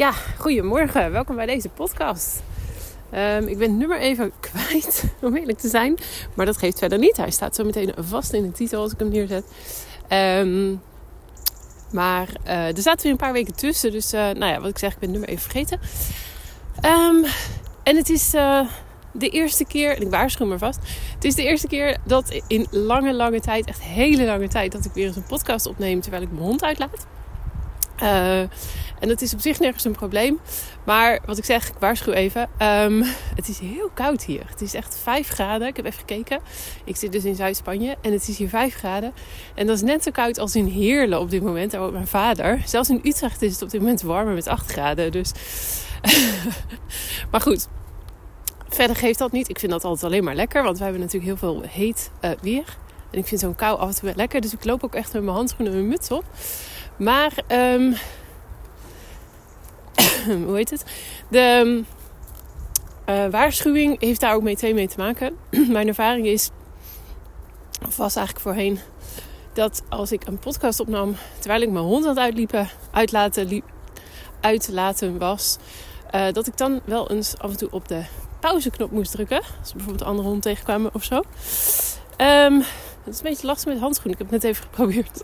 Ja, goedemorgen. Welkom bij deze podcast. Ehm, ik ben het nummer even kwijt, om eerlijk te zijn. Maar dat geeft verder niet. Hij staat zo meteen vast in de titel als ik hem neerzet. Ehm, maar uh, er zaten weer een paar weken tussen. Dus uh, nou ja, wat ik zeg, ik ben het nummer even vergeten. Um, en het is uh, de eerste keer, en ik waarschuw me vast. Het is de eerste keer dat in lange, lange tijd, echt hele lange tijd, dat ik weer eens een podcast opneem terwijl ik mijn hond uitlaat. Uh, en dat is op zich nergens een probleem. Maar wat ik zeg, ik waarschuw even. Um, het is heel koud hier. Het is echt 5 graden. Ik heb even gekeken. Ik zit dus in Zuid-Spanje. En het is hier 5 graden. En dat is net zo koud als in Heerlen op dit moment. Daar woont mijn vader. Zelfs in Utrecht is het op dit moment warmer met 8 graden. Dus... maar goed. Verder geeft dat niet. Ik vind dat altijd alleen maar lekker. Want we hebben natuurlijk heel veel heet uh, weer. En ik vind zo'n kou af en toe lekker. Dus ik loop ook echt met mijn handschoenen en mijn muts op. Maar... Um, hoe heet het? De uh, waarschuwing heeft daar ook mee, mee te maken. Mijn ervaring is, of was eigenlijk voorheen, dat als ik een podcast opnam terwijl ik mijn hond aan het uitliepen, uitlaten, uitlaten was, uh, dat ik dan wel eens af en toe op de pauzeknop moest drukken. Als bijvoorbeeld andere hond tegenkwamen of zo. Um, het is een beetje lastig met handschoenen. Ik heb het net even geprobeerd.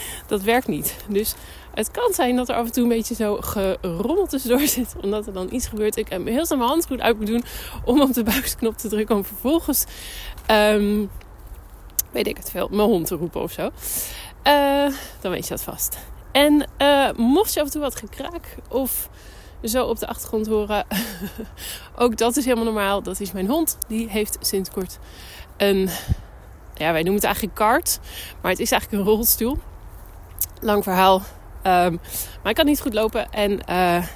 dat werkt niet. Dus het kan zijn dat er af en toe een beetje zo gerommel tussendoor zit. Omdat er dan iets gebeurt. Ik heb heel snel mijn handschoen uit moet doen om op de buisknop te drukken. Om vervolgens, um, weet ik het veel, mijn hond te roepen of zo. Uh, dan weet je dat vast. En uh, mocht je af en toe wat gekraak of zo op de achtergrond horen. ook dat is helemaal normaal. Dat is mijn hond. Die heeft sinds kort een ja, wij noemen het eigenlijk kart. Maar het is eigenlijk een rolstoel. Lang verhaal. Um, maar hij kan niet goed lopen. En uh,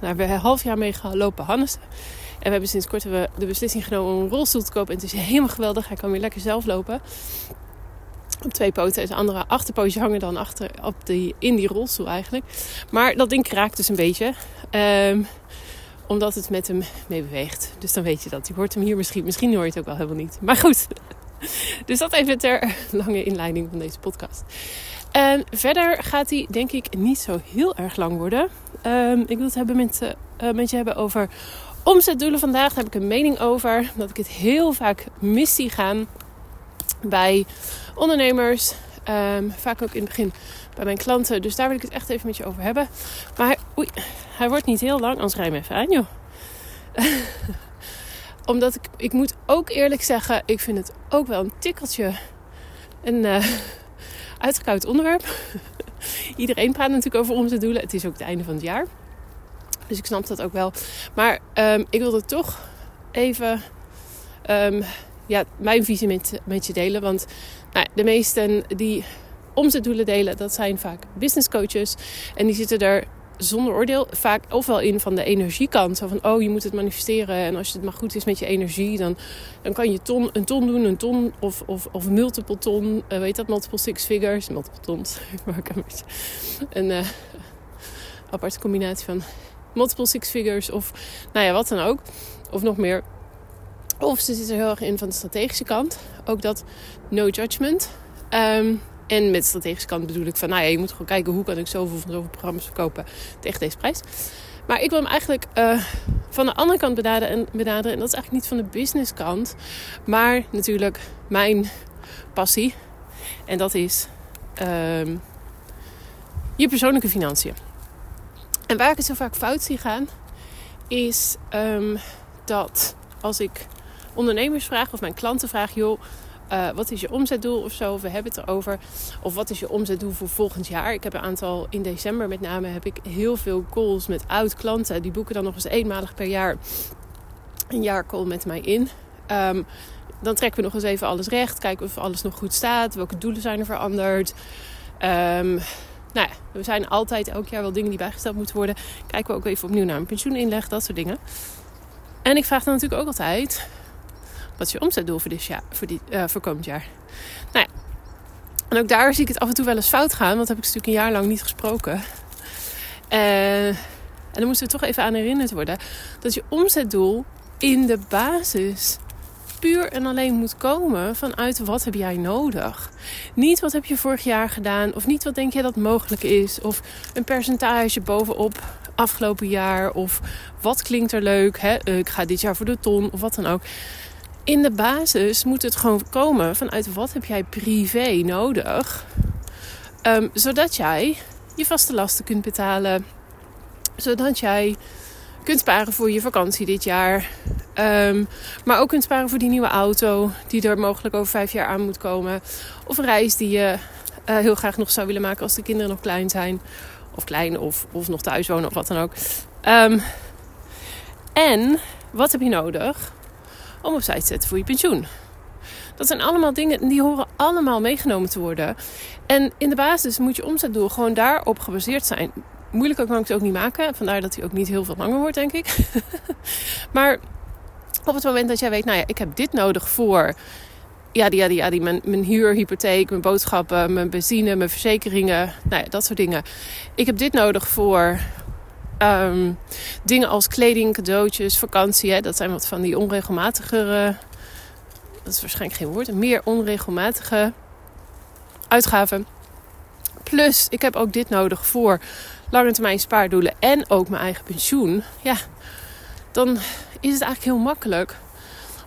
hebben we een half jaar mee gelopen, Hannes. En we hebben sinds kort de beslissing genomen om een rolstoel te kopen. En het is helemaal geweldig. Hij kan weer lekker zelf lopen. Op twee poten en zijn andere achterpootje hangen dan achter op die, in die rolstoel eigenlijk. Maar dat ding kraakt dus een beetje. Um, omdat het met hem mee beweegt. Dus dan weet je dat. Je hoort hem hier misschien. Misschien hoor je het ook wel helemaal niet. Maar goed. Dus dat even ter lange inleiding van deze podcast. En verder gaat hij denk ik niet zo heel erg lang worden. Um, ik wil het hebben met, uh, met je hebben over omzetdoelen vandaag. Daar heb ik een mening over. Dat ik het heel vaak mis zie gaan bij ondernemers. Um, vaak ook in het begin bij mijn klanten. Dus daar wil ik het echt even met je over hebben. Maar oei, hij wordt niet heel lang. Anders rij je even aan joh. Omdat ik, ik moet ook eerlijk zeggen, ik vind het ook wel een tikkeltje een uh, uitgekoud onderwerp. Iedereen praat natuurlijk over omzetdoelen. Het is ook het einde van het jaar. Dus ik snap dat ook wel. Maar um, ik wilde toch even um, ja, mijn visie met, met je delen. Want nou, de meesten die omzetdoelen delen, dat zijn vaak business coaches. En die zitten er zonder oordeel vaak ofwel in van de energiekant. Zo van, oh, je moet het manifesteren. En als het maar goed is met je energie, dan, dan kan je ton, een ton doen. Een ton of, of, of multiple ton. Uh, weet dat? Multiple six figures. Multiple tons. Een uh, aparte combinatie van multiple six figures. Of nou ja, wat dan ook. Of nog meer. Of ze zitten er heel erg in van de strategische kant. Ook dat no judgment. Um, en met strategische kant bedoel ik van, nou ja, je moet gewoon kijken hoe kan ik zoveel van zoveel programma's verkopen tegen deze prijs. Maar ik wil hem eigenlijk uh, van de andere kant benaderen en, benaderen. En dat is eigenlijk niet van de business kant, maar natuurlijk mijn passie. En dat is uh, je persoonlijke financiën. En waar ik het zo vaak fout zie gaan, is um, dat als ik ondernemers vraag of mijn klanten vraag, joh uh, wat is je omzetdoel of zo? We hebben het erover. Of wat is je omzetdoel voor volgend jaar? Ik heb een aantal, in december met name, heb ik heel veel calls met oud klanten. Die boeken dan nog eens eenmalig per jaar een jaarcall met mij in. Um, dan trekken we nog eens even alles recht. Kijken of alles nog goed staat. Welke doelen zijn er veranderd. Um, nou ja, er zijn altijd elk jaar wel dingen die bijgesteld moeten worden. Kijken we ook even opnieuw naar een pensioeninleg, dat soort dingen. En ik vraag dan natuurlijk ook altijd: wat is je omzetdoel voor, dit jaar, voor, die, uh, voor komend jaar? Nou ja. En ook daar zie ik het af en toe wel eens fout gaan. Want heb ik natuurlijk een jaar lang niet gesproken. Uh, en dan moeten we toch even aan herinnerd worden. Dat je omzetdoel in de basis puur en alleen moet komen vanuit wat heb jij nodig. Niet wat heb je vorig jaar gedaan. Of niet wat denk je dat mogelijk is. Of een percentage bovenop afgelopen jaar? Of wat klinkt er leuk? Hè? Eh, ik ga dit jaar voor de ton of wat dan ook. In de basis moet het gewoon komen vanuit wat heb jij privé nodig. Um, zodat jij je vaste lasten kunt betalen. Zodat jij kunt sparen voor je vakantie dit jaar. Um, maar ook kunt sparen voor die nieuwe auto die er mogelijk over vijf jaar aan moet komen. Of een reis die je uh, heel graag nog zou willen maken als de kinderen nog klein zijn. Of klein of, of nog thuis wonen of wat dan ook. Um, en wat heb je nodig om opzij te zetten voor je pensioen? Dat zijn allemaal dingen die horen allemaal meegenomen te worden. En in de basis moet je omzetdoel gewoon daarop gebaseerd zijn. Moeilijker kan ik het ook niet maken. Vandaar dat hij ook niet heel veel langer wordt, denk ik. maar op het moment dat jij weet, nou ja, ik heb dit nodig voor ja, die, ja, die, ja, die, mijn, mijn huur, hypotheek, mijn boodschappen, mijn benzine, mijn verzekeringen, nou ja, dat soort dingen. Ik heb dit nodig voor um, dingen als kleding, cadeautjes, vakantie. Hè, dat zijn wat van die onregelmatigere, dat is waarschijnlijk geen woord, meer onregelmatige uitgaven. Plus, ik heb ook dit nodig voor lange termijn spaardoelen en ook mijn eigen pensioen. Ja, dan is het eigenlijk heel makkelijk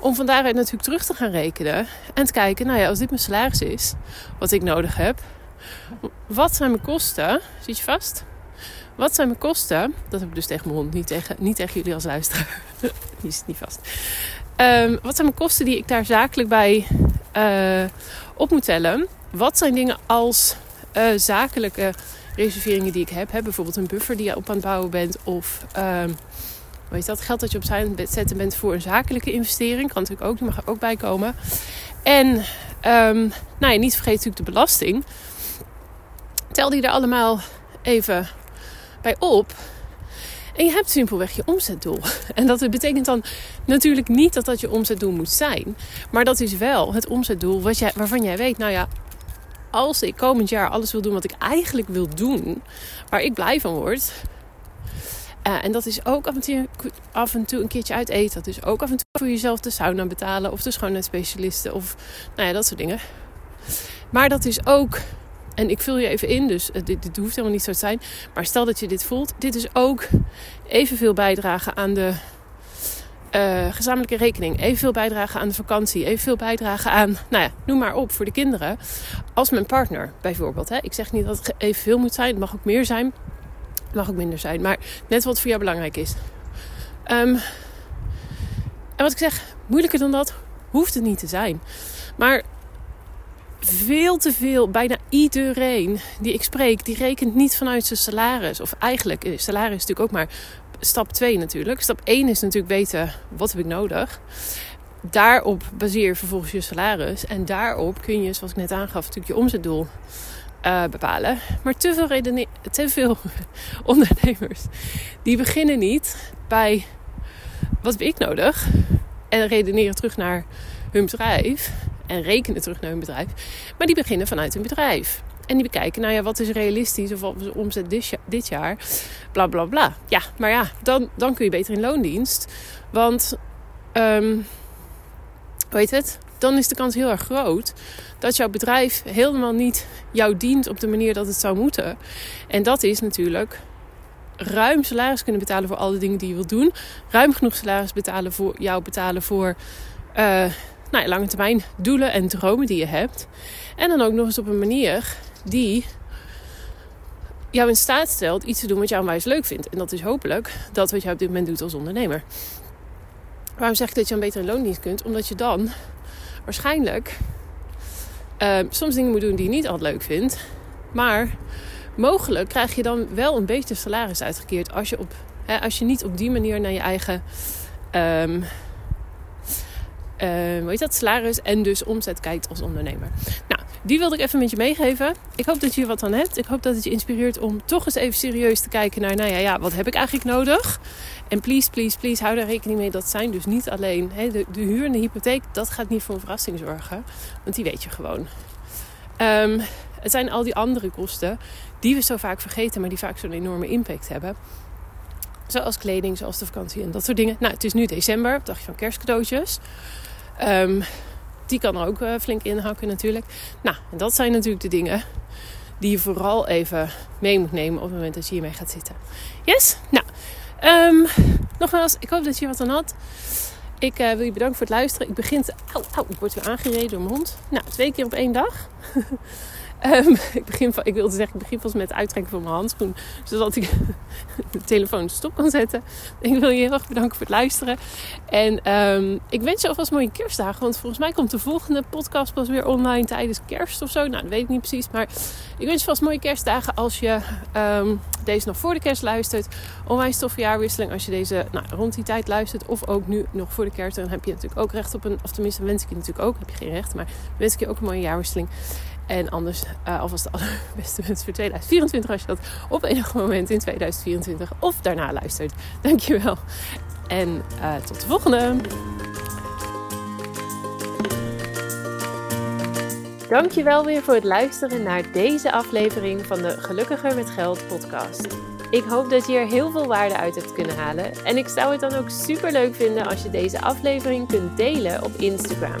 om van daaruit natuurlijk terug te gaan rekenen. En te kijken, nou ja, als dit mijn salaris is, wat ik nodig heb. Wat zijn mijn kosten? Zit je vast? Wat zijn mijn kosten? Dat heb ik dus tegen mijn hond, niet tegen, niet tegen jullie als luisteraar. Die zit niet vast. Um, wat zijn mijn kosten die ik daar zakelijk bij uh, op moet tellen? Wat zijn dingen als uh, zakelijke reserveringen die ik heb? Bijvoorbeeld een buffer die je op aan het bouwen bent. Of um, weet dat geld dat je opzij aan het zetten bent voor een zakelijke investering. Kan natuurlijk ook, die mag er ook bij komen. En um, nou ja, niet vergeet natuurlijk de belasting. Tel die er allemaal even bij op. En je hebt simpelweg je omzetdoel. En dat betekent dan natuurlijk niet dat dat je omzetdoel moet zijn. Maar dat is wel het omzetdoel wat jij, waarvan jij weet, nou ja, als ik komend jaar alles wil doen wat ik eigenlijk wil doen, waar ik blij van word. Uh, en dat is ook af en, toe, af en toe een keertje uit eten. Dat is ook af en toe voor jezelf de sauna betalen of de schoonheidsspecialisten of nou ja, dat soort dingen. Maar dat is ook en ik vul je even in, dus dit, dit hoeft helemaal niet zo te zijn. Maar stel dat je dit voelt. Dit is ook evenveel bijdragen aan de uh, gezamenlijke rekening. Evenveel bijdragen aan de vakantie. Evenveel bijdragen aan, nou ja, noem maar op, voor de kinderen. Als mijn partner bijvoorbeeld. Hè. Ik zeg niet dat het evenveel moet zijn. Het mag ook meer zijn. Het mag ook minder zijn. Maar net wat voor jou belangrijk is. Um, en wat ik zeg, moeilijker dan dat hoeft het niet te zijn. Maar veel te veel, bijna iedereen die ik spreek, die rekent niet vanuit zijn salaris. Of eigenlijk, is salaris is natuurlijk ook maar stap 2 natuurlijk. Stap 1 is natuurlijk weten, wat heb ik nodig? Daarop baseer je vervolgens je salaris. En daarop kun je, zoals ik net aangaf, natuurlijk je omzetdoel uh, bepalen. Maar te veel, te veel ondernemers, die beginnen niet bij, wat heb ik nodig? En redeneren terug naar hun bedrijf en rekenen terug naar hun bedrijf. Maar die beginnen vanuit hun bedrijf. En die bekijken, nou ja, wat is realistisch of wat is omzet dit jaar? Bla bla bla. Ja, maar ja, dan, dan kun je beter in loondienst. Want, weet het? Dan is de kans heel erg groot dat jouw bedrijf helemaal niet jou dient op de manier dat het zou moeten. En dat is natuurlijk ruim salaris kunnen betalen voor alle dingen die je wilt doen. Ruim genoeg salaris betalen voor jou betalen voor uh, nou, lange termijn doelen en dromen die je hebt. En dan ook nog eens op een manier die jou in staat stelt iets te doen wat jou onwijs leuk vindt. En dat is hopelijk dat wat jij op dit moment doet als ondernemer. Waarom zeg ik dat je een betere loondienst kunt? Omdat je dan waarschijnlijk uh, soms dingen moet doen die je niet altijd leuk vindt. Maar mogelijk krijg je dan wel een beter salaris uitgekeerd als je, op, hè, als je niet op die manier naar je eigen um, uh, hoe dat, salaris en dus omzet kijkt als ondernemer. Nou, die wilde ik even met je meegeven. Ik hoop dat je hier wat aan hebt. Ik hoop dat het je inspireert om toch eens even serieus te kijken naar, nou ja, ja wat heb ik eigenlijk nodig? En please, please, please, hou daar rekening mee. Dat zijn dus niet alleen hè, de, de, huur en de hypotheek. Dat gaat niet voor een verrassing zorgen. Want die weet je gewoon. Um, het zijn al die andere kosten die we zo vaak vergeten, maar die vaak zo'n enorme impact hebben. Zoals kleding, zoals de vakantie en dat soort dingen. Nou, het is nu december, dagje van kerstcadeautjes. Um, die kan er ook uh, flink inhakken natuurlijk. Nou, en dat zijn natuurlijk de dingen die je vooral even mee moet nemen op het moment dat je hiermee gaat zitten. Yes? Nou, um, nogmaals, ik hoop dat je wat aan had. Ik uh, wil je bedanken voor het luisteren. Ik begin te... Au, ik word weer aangereden door mijn hond. Nou, twee keer op één dag. Um, ik, begin ik wilde zeggen, ik begin met het uittrekken van mijn handschoen. Zodat ik de telefoon stop kan zetten. Ik wil je heel erg bedanken voor het luisteren. En um, ik wens je alvast mooie kerstdagen. Want volgens mij komt de volgende podcast pas weer online tijdens kerst of zo. Nou, dat weet ik niet precies. Maar ik wens je vast mooie kerstdagen als je um, deze nog voor de kerst luistert. Onwijs toffe jaarwisseling als je deze nou, rond die tijd luistert. Of ook nu nog voor de kerst. Dan heb je natuurlijk ook recht op een... Of tenminste, wens ik je natuurlijk ook. Heb je geen recht. Maar wens ik je ook een mooie jaarwisseling. En anders uh, alvast de allerbeste wens voor 2024 als je dat op enig moment in 2024 of daarna luistert. Dankjewel. En uh, tot de volgende. Dankjewel weer voor het luisteren naar deze aflevering van de Gelukkiger met Geld podcast. Ik hoop dat je er heel veel waarde uit hebt kunnen halen. En ik zou het dan ook super leuk vinden als je deze aflevering kunt delen op Instagram.